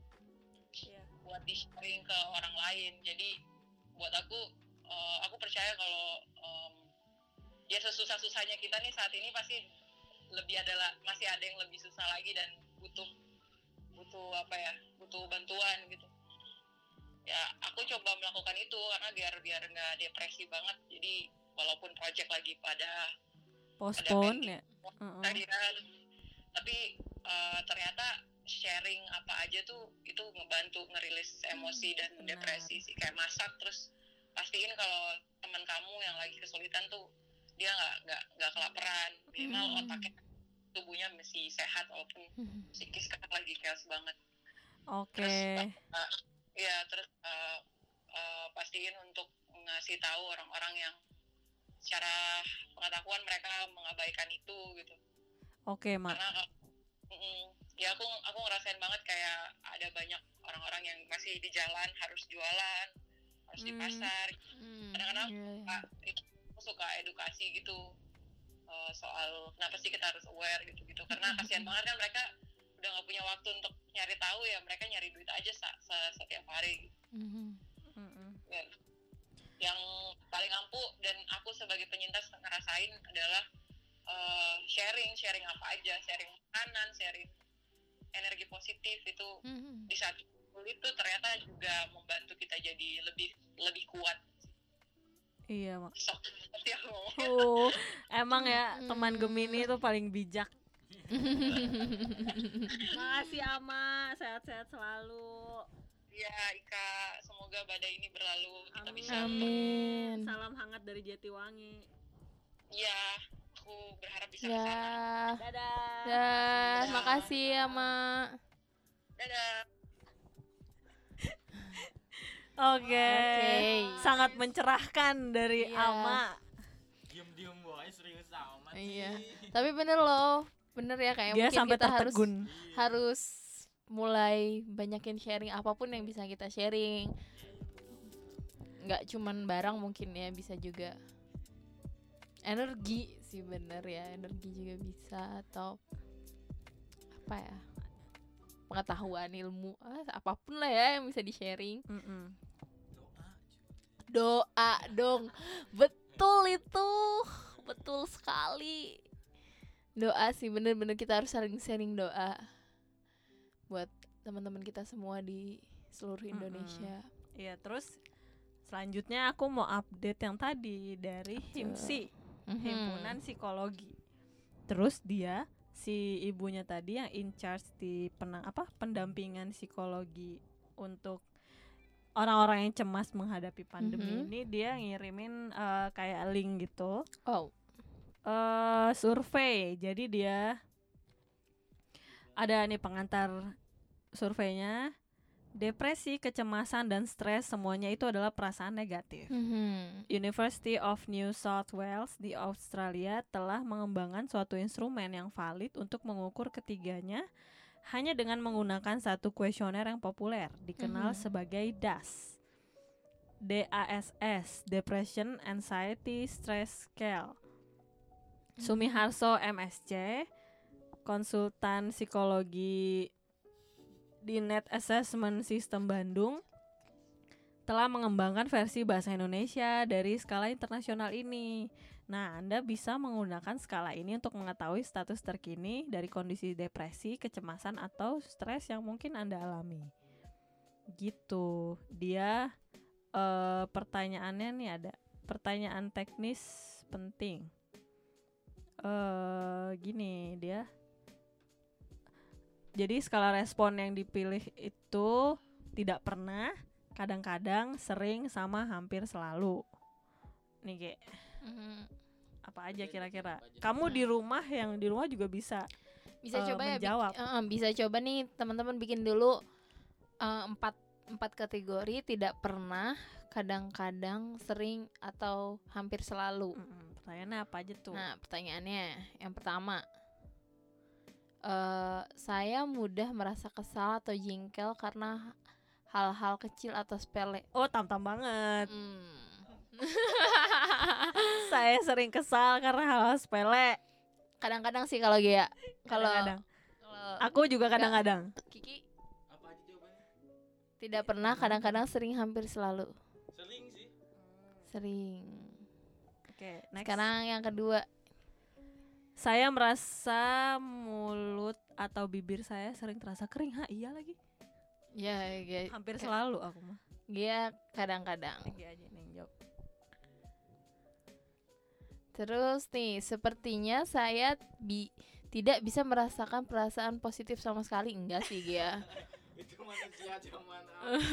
Iya. buat di sharing ke orang lain. Jadi buat aku uh, aku percaya kalau um, ya sesusah susahnya kita nih saat ini pasti lebih adalah masih ada yang lebih susah lagi dan butuh butuh apa ya butuh bantuan gitu. Ya aku coba melakukan itu karena biar biar nggak depresi banget. Jadi walaupun project lagi pada Postpone ya. Harian tapi uh, ternyata sharing apa aja tuh itu ngebantu ngerilis emosi dan benar. depresi sih kayak masak terus pastiin kalau teman kamu yang lagi kesulitan tuh dia nggak nggak nggak kelaparan minimal Hmm. otaknya tubuhnya masih sehat walaupun Mhm. psikis kan lagi chaos banget Oke. Terus, ya terus uh, uh, pastiin untuk ngasih tahu orang-orang yang secara pengetahuan mereka mengabaikan itu gitu Oke, mak. karena mm, ya aku aku ngerasain banget kayak ada banyak orang-orang yang masih di jalan harus jualan harus di Hmm. pasar Hmm, Kadang-kadang iya, iya. Kak, itu aku suka edukasi gitu uh, soal kenapa sih kita harus aware gitu gitu karena kasihan banget kan mereka udah nggak punya waktu untuk nyari tahu ya mereka nyari duit aja sa- sa- setiap hari gitu. Mhm. Mm-mm. Dan yang paling ampuh dan aku sebagai penyintas ngerasain adalah uh, sharing sharing apa aja sharing makanan sharing energi positif itu Mhm. di saat sulit itu ternyata juga membantu kita jadi lebih lebih kuat Iya, Mak. sok ngomong Oh, emang ya (laughs) teman Hmm. Gemini itu paling bijak. (laughs) Makasih Ama, sehat-sehat selalu. Ya Ika semoga badai ini berlalu kita Amin. bisa Amin. Salam hangat dari Jatiwangi. ya aku berharap bisa Ya. ke sana Dadah. Dah, makasih ya, Mak. dadah (laughs) Oke. Oke. Sangat mencerahkan dari Iya. Ama. Diem-diem boy serius amat Iya. sih. Tapi bener loh, bener ya kayak Dia mungkin sampai kita harus tertegun. harus mulai banyakin sharing apa pun yang bisa kita sharing. Nggak cuman barang mungkin ya, bisa juga energi sih bener ya, energi juga bisa atau apa ya? pengetahuan ilmu ah, apa pun lah ya yang bisa di sharing. Doa. doa dong betul itu betul sekali doa sih bener-bener kita harus sharing-sharing doa buat teman-teman kita semua di seluruh. Indonesia Iya, terus selanjutnya aku mau update yang tadi dari HIMSI, Mhm. Himpunan Psikologi. Terus dia si ibunya tadi yang in charge di penang apa pendampingan psikologi untuk orang-orang yang cemas menghadapi pandemi Mhm. ini dia ngirimin eh, kayak link gitu oh eh survei. Jadi dia ada nih pengantar surveinya. Depresi, kecemasan dan stres semuanya itu adalah perasaan negatif. Mhm. University of New South Wales di Australia telah mengembangkan suatu instrumen yang valid untuk mengukur ketiganya hanya dengan menggunakan satu kuesioner yang populer dikenal Mhm. sebagai DASS. DASS, Depression Anxiety Stress Scale. Sumiharso MSc, konsultan psikologi di Net Assessment System Bandung telah mengembangkan versi bahasa Indonesia dari skala internasional ini. Nah, Anda bisa menggunakan skala ini untuk mengetahui status terkini dari kondisi depresi, kecemasan atau stres yang mungkin Anda alami. Gitu. Dia eh pertanyaannya nih ada pertanyaan teknis penting. Eh gini, dia jadi skala respon yang dipilih itu tidak pernah, kadang-kadang, sering, sama hampir selalu. Nih kayak Mhm. apa aja kira-kira. Kamu di rumah yang di rumah juga bisa. bisa eh, coba ya menjawab. eh, bisa coba nih teman-teman bikin dulu eh, empat empat kategori tidak pernah kadang-kadang sering atau hampir selalu Mm-mm, pertanyaannya apa aja tuh? Nah, pertanyaannya yang pertama, eh saya mudah merasa kesal atau jengkel karena hal-hal kecil atau sepele. Oh, tam-tam banget. Hmm. (laughs) Saya sering kesal karena hal-hal sepele. Kadang-kadang sih kalau Gia, kalau Aku juga kadang-kadang. Kiki Apa aja jawabannya? tidak pernah, kadang-kadang sering, hampir selalu. Sering sih. Sering. Oke, next. Sekarang yang kedua, Saya merasa mulut atau bibir saya sering terasa kering. Ha, iya lagi. ya Gia, Hampir Kayak- selalu aku mah. Gia kadang-kadang. Lagi aja jawab. Terus nih, sepertinya saya bi tidak bisa merasakan perasaan positif sama sekali. Enggak sih, Gia. (laughs) Itu manusia zaman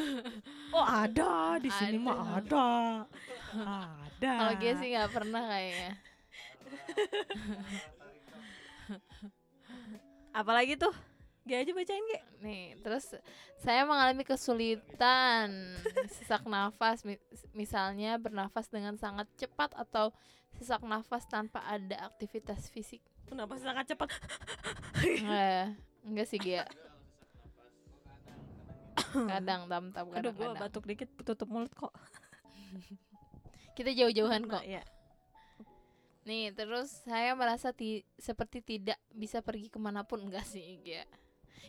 (laughs) Oh, ada di sini mah ada. Ada. Kalau Gia sih nggak pernah kayaknya. Apalagi tuh? Gia aja bacain, Ge. Nih, terus saya mengalami kesulitan (laughs) sesak nafas, mi- misalnya bernafas dengan sangat cepat atau sesak nafas tanpa ada aktivitas fisik. Kenapa sangat cepat? (laughs) Enggak, enggak sih Gia. Kadang tam tam Aduh, kadang gua kadang. batuk dikit tutup mulut kok. Kita jauh-jauhan Nah, kok. Iya. Nih, terus saya merasa ti seperti tidak bisa pergi ke mana pun enggak sih Gia.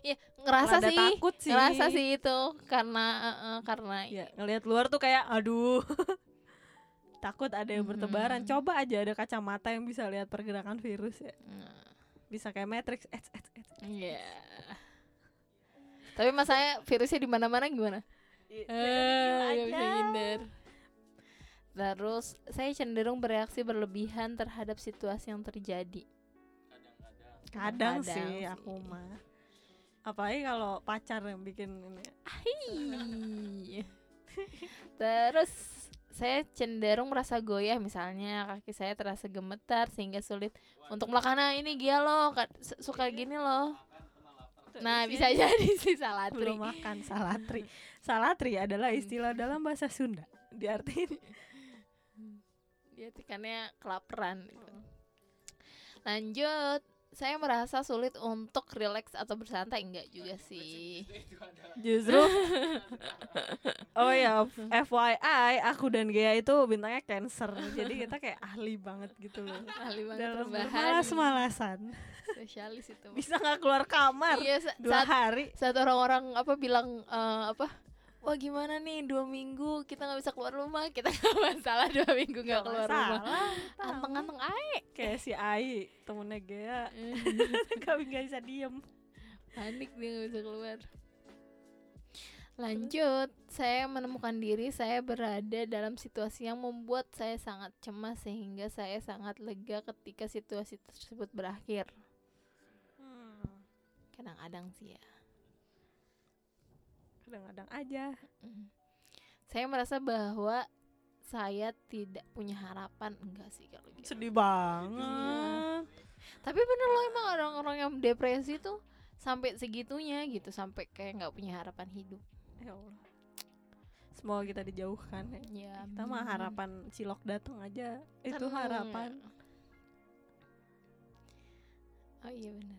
Ya ngerasa Rada sih, takut sih. ngerasa sih itu karena eh, eh, karena Ya, ngelihat luar tuh kayak aduh. Takut ada yang bertebaran. Mhm. Coba aja ada kacamata yang bisa lihat pergerakan virus ya. Nah, Bisa kayak Matrix. Iya. Tapi masanya virusnya di mana-mana gimana? Eh, diem nggak bisa aja. Terus saya cenderung bereaksi berlebihan terhadap situasi yang terjadi. kadang-kadang kadang, Kadang sih sih. aku mah apalagi kalau pacar yang bikin ini Hii. Terus saya cenderung merasa goyah misalnya kaki saya terasa gemetar sehingga sulit untuk melakukan "Nah, ini Gia loh ka- su- suka gini loh. Nah, bisa jadi sih salah tri. belum makan salatri salatri adalah istilah dalam bahasa Sunda diartiin Dia tekannya kelaparan gitu. Lanjut, saya merasa sulit untuk rileks atau bersantai enggak juga sih. justru (laughs) oh ya FYI aku dan Gea itu bintangnya Cancer jadi kita kayak ahli banget gitu loh Ahli banget dalam rebahan. bermalas-malasan Spesialis itu. bisa nggak keluar kamar Iya, dua saat hari saat orang-orang apa bilang eh, apa wah gimana nih? Dua minggu kita nggak bisa keluar rumah. Kita (laughs) nggak masalah dua minggu nggak keluar rumah. Salah, anteng-anteng aja kayak si Ai temennya Gea. (laughs) Nggak nggak bisa diem. Panik dia nggak bisa keluar. Lanjut saya menemukan diri saya berada dalam situasi yang membuat saya sangat cemas sehingga saya sangat lega ketika situasi tersebut berakhir. Kadang-kadang sih ya kadang-kadang aja. Saya merasa bahwa saya tidak punya harapan enggak sih kalau gitu. sedih banget Tapi bener loh emang orang-orang yang depresi tuh sampai segitunya gitu, sampai kayak nggak punya harapan hidup. ya Allah semoga kita dijauhkan ya Ya, kita mah harapan cilok datang aja itu Tenang. harapan Oh iya benar.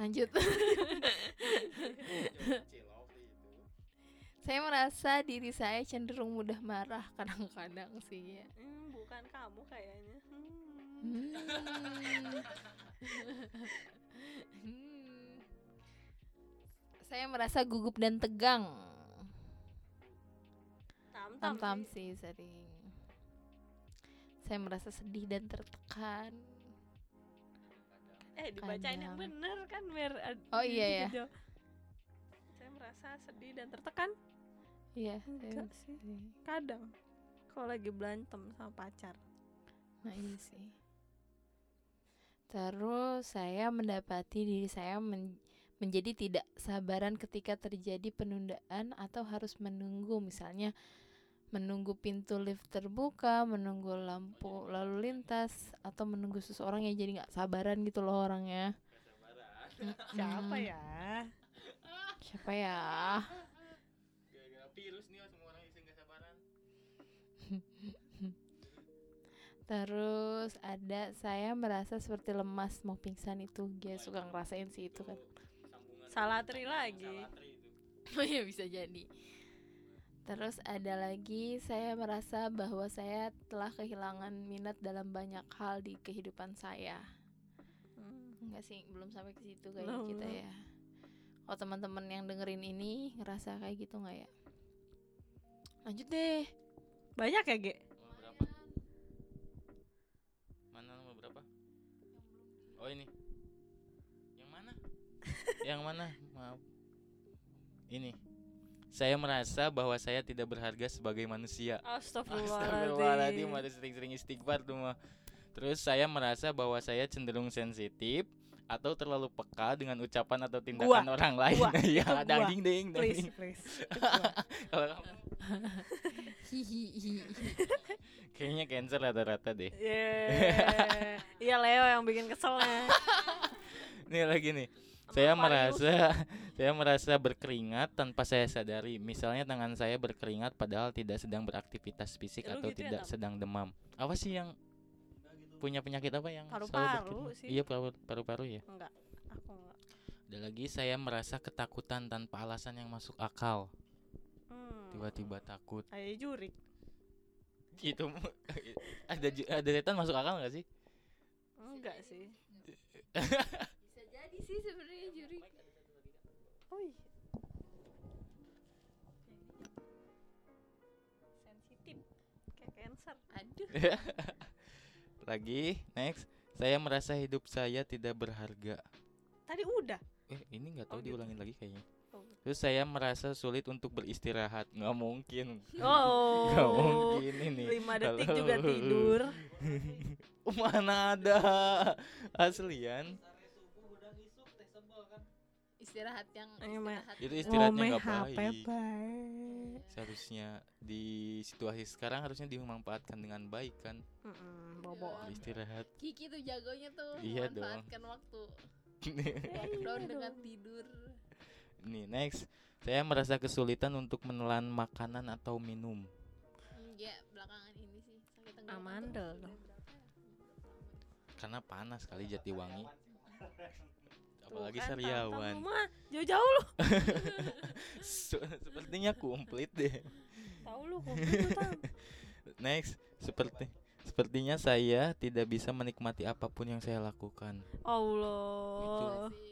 Lanjut. (laughs) (laughs) saya merasa diri saya cenderung mudah marah (laughs) kadang-kadang sih ya. Hmm, bukan kamu kayaknya Hmm. (laughs) Hmm. Saya merasa gugup dan tegang. tam Tam-tam sih sering. Saya merasa sedih dan tertekan. eh dibacain yang bener kan biar ad- Oh, iya ya. dijawab. saya merasa sedih dan tertekan Iya. enggak sih sedih. kadang kalau lagi berantem sama pacar Nah iya sih. Terus saya mendapati diri saya men- menjadi tidak sabaran ketika terjadi penundaan atau harus menunggu misalnya menunggu pintu lift terbuka, menunggu lampu lalu lintas atau menunggu seseorang yang jadi nggak sabaran gitu loh orangnya. (laughs) siapa ya Siapa ya? Terus ada saya merasa seperti lemas mau pingsan itu dia suka ngerasain sih itu kan. sambungan salatri lagi (laughs) Oh iya bisa jadi. Terus ada lagi saya merasa bahwa saya telah kehilangan minat dalam banyak hal di kehidupan saya. Hmm. Enggak sih, belum sampai ke situ kayak Belum, kita ya. Kalau teman-teman yang dengerin ini ngerasa kayak gitu nggak ya? Lanjut deh. banyak ya Ge oh ini. Yang mana? (laughs) Yang mana? Maaf. Ini. Saya merasa bahwa saya tidak berharga sebagai manusia. Astagfirullahaladzim. Astagfirullahaladzim harus sering-sering istighfar tuh mah. Terus saya merasa bahwa saya cenderung sensitif atau terlalu peka dengan ucapan atau tindakan orang lain. Gua. (laughs) Iya, gua. ding ding please please. (laughs) Kalau kamu Hihihi. kayaknya cancer rata-rata deh. Yeah. iya Leo yang bikin keselnya (laughs) Nih lagi nih. Saya merasa (laughs) saya merasa berkeringat tanpa saya sadari. Misalnya tangan saya berkeringat padahal tidak sedang beraktivitas fisik Ya, atau gitu ya, tidak Tam? sedang demam. Apa sih yang punya penyakit apa yang selalu Paru-paru berkeringat? sih. Iya paru- paru-paru ya. enggak aku enggak Ada lagi saya merasa ketakutan tanpa alasan yang masuk akal. Hmm. Tiba-tiba takut. kayak jurik Gitu. ada ada setan masuk akal nggak sih? enggak sih Bisa jadi sih sebenarnya juri. oh iya sensitif kayak cancer Aduh. (laughs) lagi next. Saya merasa hidup saya tidak berharga. tadi udah Eh ini nggak tahu Oh, gitu. diulangin lagi kayaknya. Oh. Terus saya merasa sulit untuk beristirahat. Nggak mungkin. Oh. Nggak mungkin ini. Lima detik Halo. juga (laughs) tidur. (laughs) Mana ada aslian? Istirahat yang istirahat. Itu istirahatnya nggak baik. baik. Seharusnya di situasi sekarang harusnya dimanfaatkan dengan baik kan. Mm-mm, bobo. Istirahat. Kiki tuh jagonya tuh Iya dong. memanfaatkan waktu (laughs) Iya down dengan tidur. Nih next, saya merasa kesulitan untuk menelan makanan atau minum. Iya, belakangan ini sih sakit tenggorokan. tuh Amandel ya. Karena panas kali Jatiwangi. Tuh Apalagi kan, Sariawan. Mah jauh-jauh. (laughs) Se- Sepertinya komplit deh. Tahu lu komplit tam. (laughs) Next, seperti sepertinya saya tidak bisa menikmati apa pun yang saya lakukan. Allah. Masih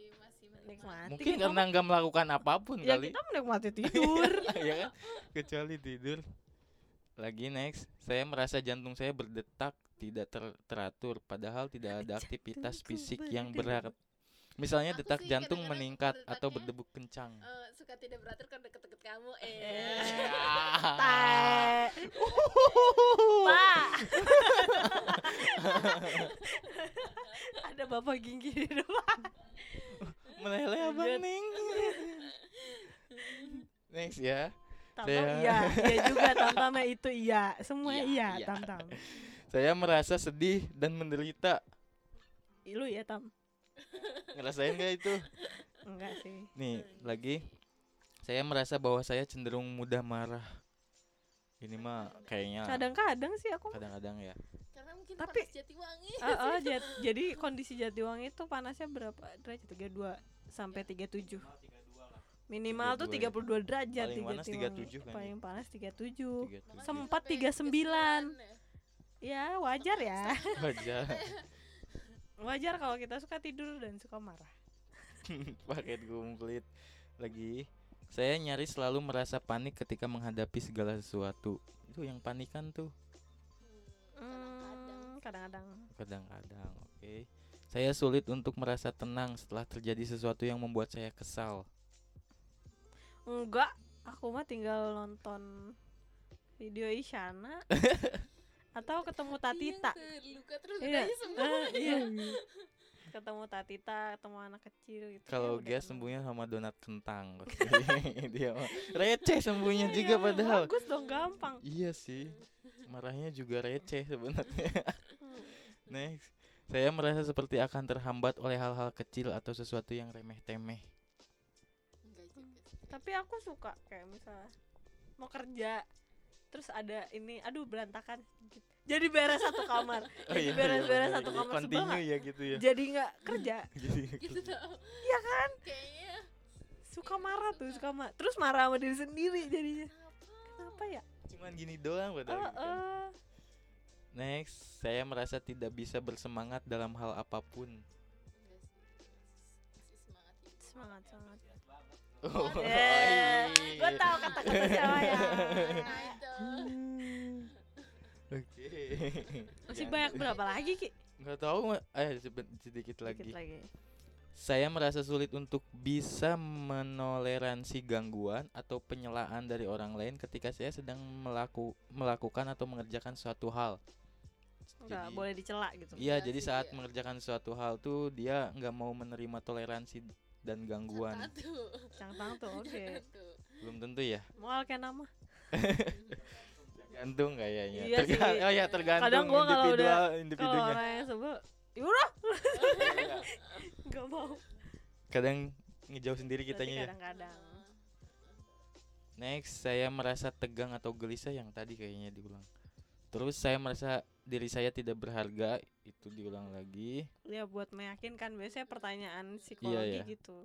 menikmati. Nikmati Mungkin kita karena nggak melakukan apa pun ya kali. kita menikmati (laughs) tidur. (laughs) ya kan? Kecuali tidur. Lagi next, saya merasa jantung saya berdetak tidak ter- teratur padahal tidak ada aktivitas Jantungku fisik yang berat. Misalnya Aku detak jantung kadang-kadang meningkat atau berdebu kencang. Eh, suka tidak beratur kan deket-deket kamu eh. Pak. (laughs) Ada bapak ginggi di depan. Meleleh abang. Ning. (laughs) Next ya. Tam Saya- iya, iya juga tam-tamnya itu iya. Semua Iya, iya, iya. tam-tam. Saya merasa sedih dan menderita. Lu ya tam? Ngerasain gak itu? Enggak sih. Nih, lagi saya merasa bahwa saya cenderung mudah marah. Ini mah kayaknya Kadang-kadang sih aku kadang-kadang ya. Mungkin Tapi- panas Jatiwangi Ah, ah, jat- jadi kondisi Jatiwangi itu panasnya berapa derajat? 32 sampai 37. Minimal tuh 32 derajat Paling panas Jatiwangi. 37 kan ya? Paling panas 37. 37. Sempat Sampai 39. 39 ya. Ya, wajar ya. Wajar. Wajar kalau kita suka tidur dan suka marah. Paket komplit. Lagi saya nyaris selalu merasa panik ketika menghadapi segala sesuatu. Itu yang panikan tuh Hmm, kadang-kadang. kadang-kadang, oke. Saya sulit untuk merasa tenang setelah terjadi sesuatu yang membuat saya kesal. Enggak, aku mah tinggal nonton video Isyana (laughs) atau ketemu Tatita. Terluka terus Iya, sembuh ah, iya. (laughs) ketemu Tatita, ketemu anak kecil gitu. Kalau ya dia sembuhnya sama donat kentang. (laughs) dia mah receh sembuhnya Iya, juga padahal. Bagus dong, gampang. Iya sih. Marahnya juga receh sebenarnya. Next. Saya merasa seperti akan terhambat oleh hal-hal kecil atau sesuatu yang remeh-temeh. Tapi aku suka kayak misalnya mau kerja terus ada ini aduh berantakan. Gitu. jadi beres satu kamar. (laughs) Oh jadi iya, beres-beres iya, satu iya, kamar sebel continue nggak? ya gitu ya. jadi nggak kerja. (laughs) Jadi gitu Iya kan? Kayaknya. Suka marah tuh suka. marah. Terus marah sama diri sendiri jadinya. Kenapa ya? Cuman gini doang padahal gitu kan. Next, saya merasa tidak bisa bersemangat dalam hal apa pun. Semangat semangat Oh, iya. gue tahu kata-kata siapa ya Nah, (laughs) itu. Oke. masih Ya, banyak berapa lagi ki Nggak tahu, eh sedikit lagi. Dikit lagi Saya merasa sulit untuk bisa menoleransi gangguan atau penyelaan dari orang lain ketika saya sedang melaku, melakukan atau mengerjakan suatu hal. Nggak Jadi- boleh dicela gitu Iya, Iya jadi sih, saat iya. mengerjakan suatu hal tuh dia nggak mau menerima toleransi dan gangguan. Cangtang tuh (laughs) oke Satu. Belum tentu ya. mau kayak nama Tergantung kayaknya. Iya sih. Terga- oh ya tergantung Kadang gua kalau individual kalau individunya. orang yang sebel yaudah Iya. (laughs) nggak mau Kadang ngejauh sendiri Berarti kitanya ya. kadang-kadang Next, saya merasa tegang atau gelisah yang tadi kayaknya diulang. Terus saya merasa diri saya tidak berharga, itu diulang lagi. ya buat meyakinkan biasanya pertanyaan psikologi iya. gitu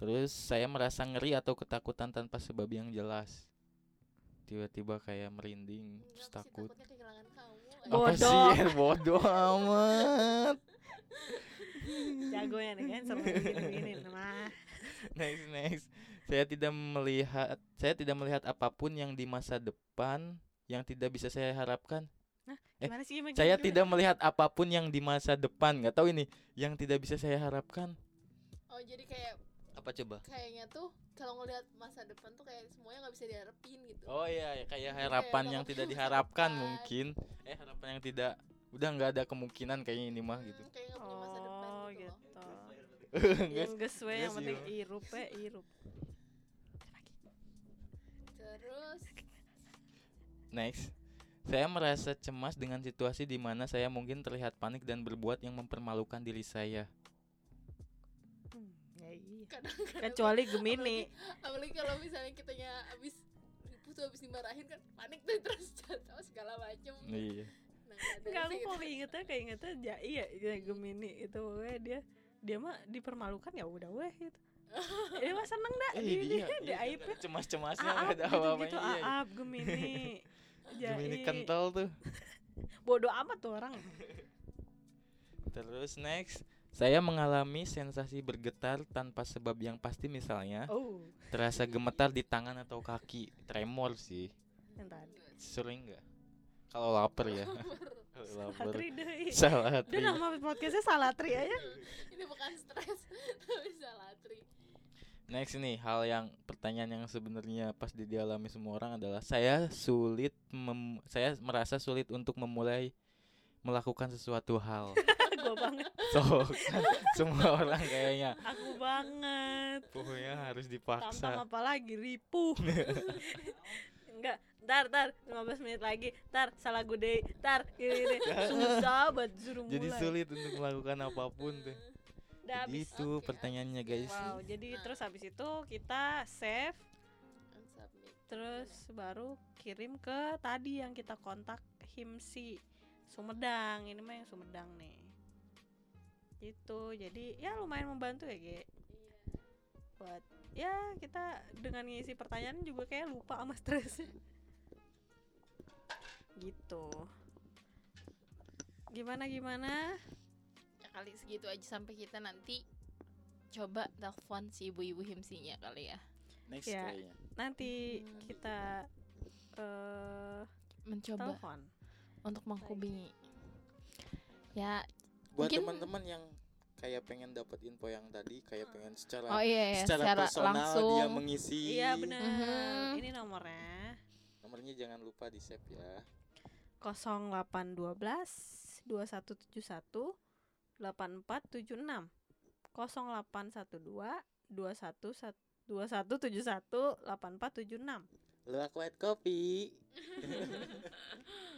Terus saya merasa ngeri atau ketakutan tanpa sebab yang jelas. Tiba-tiba kayak merinding, Enggak, terus takut. kamu. Apa Bodoh. sih? Bodoh (laughs) amat. (laughs) jagonya nih kan seru begini-begini nah next next saya tidak melihat saya tidak melihat apa pun yang di masa depan yang tidak bisa saya harapkan Eh, gimana sih gimana, saya gimana? tidak melihat apa pun yang di masa depan nggak tahu ini yang tidak bisa saya harapkan Oh, jadi kayak Apa coba? kayaknya tuh kalau ngelihat masa depan tuh kayak semuanya nggak bisa diharapin gitu Oh iya, ya, kayak harapan kayak yang tidak diharapkan harapan. mungkin. Eh, harapan yang tidak udah nggak ada kemungkinan kayaknya ini mah gitu. Hmm, kayak nggak punya masa depan Oh gitu, gitu. (laughs) Yang ges we yang penting irup we irup. terus Next. Saya merasa cemas dengan situasi di mana saya mungkin terlihat panik dan berbuat yang mempermalukan diri saya. Hmm, ya iya. Kecuali Gemini. apalagi kalau misalnya kitanya abis ribut tuh abis dimarahin kan panik tuh terus jatuh segala macem Iya. nah, Enggak aku gitu. keingetnya keingetnya ja, iya ya, Gemini itu we dia dia mah dipermalukan ya udah weh gitu. dia mah seneng dah Eh, dia, dia, dia, dia aib cemas-cemasnya ada gitu, gitu Iya, iya. aap Gemini. Gemini kental tuh. (laughs) Bodoh amat tuh orang. (laughs) Terus next, saya mengalami sensasi bergetar tanpa sebab yang pasti misalnya Oh, terasa gemetar di tangan atau kaki, tremor sih. yang tadi. Sering nggak? Kalau lapar ya. (laughs) Kalau lapar. Salatri deh. Salah Dia nama podcastnya Salatri aja. ini bukan stres tapi salatri Next nih, hal yang pertanyaan yang sebenarnya pasti dialami semua orang adalah saya sulit mem- saya merasa sulit untuk memulai melakukan sesuatu hal. (laughs) Gue banget. So, kan semua orang kayaknya Aku banget. pokoknya harus dipaksa. apa lagi ripuh. (laughs) Enggak, ntar, ntar, 15 menit lagi, ntar, salah gue ntar, gini, gini. (laughs) susah buat suruh Jadi mulai. sulit untuk melakukan apa pun tuh. Udah Jadi habis. itu Oke, pertanyaannya guys. Wow, jadi terus habis itu kita save, terus baru kirim ke tadi yang kita kontak Himsi Sumedang. Ini mah yang Sumedang nih. Gitu. Jadi ya lumayan membantu ya, Ge. Buat ya kita dengan ngisi pertanyaan juga kayak lupa sama stresnya. Gitu. Gimana gimana? Kali segitu aja sampai kita nanti coba telepon si ibu-ibu himsinya kali ya Next Ya. kayaknya. Nanti Hmm. kita eh mencoba telepon. untuk menghubungi ya Buat Mungkin- teman-teman yang kayak pengen dapat info yang tadi, kayak pengen secara oh iya ya secara, secara, personal langsung dia mengisi. Iya benar. Mhm. Ini nomornya Nomornya jangan lupa di save ya. 0812 2171 8476 0812 21 2171 8476 Luak white coffee.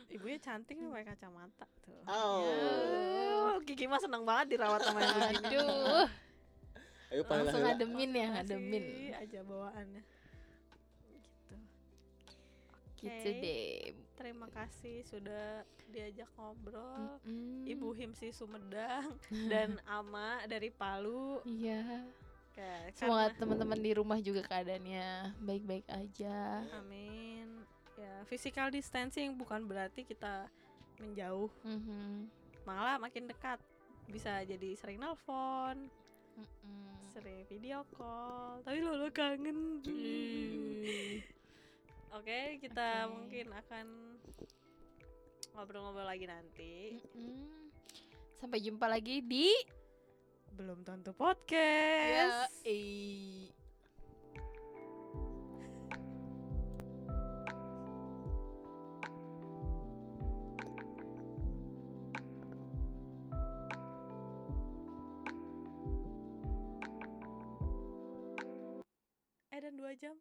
Ibunya cantik nih pakai kacamata tuh. Oh. Oh, Kiki mah seneng banget dirawat sama yang begini. aduh Ayo langsung pahala. ngademin ya ngademin aja bawaannya. Gitu. gitu Oke. deh Terima kasih sudah diajak ngobrol. Mm-mm. Ibu Himsi Sumedang (laughs) dan Ama dari Palu. iya Kayak- semoga teman-teman di rumah juga keadaannya baik-baik aja Amin. Ya, physical distancing bukan berarti kita menjauh, Mhm. malah makin dekat. Bisa jadi sering nelpon, Mm-mm. sering video call. Tapi lo kangen. Oke, kita Oke. mungkin akan ngobrol-ngobrol lagi nanti. Mm-mm. sampai jumpa lagi di Belum tentu ya podcast. eh. Eh dan dua jam.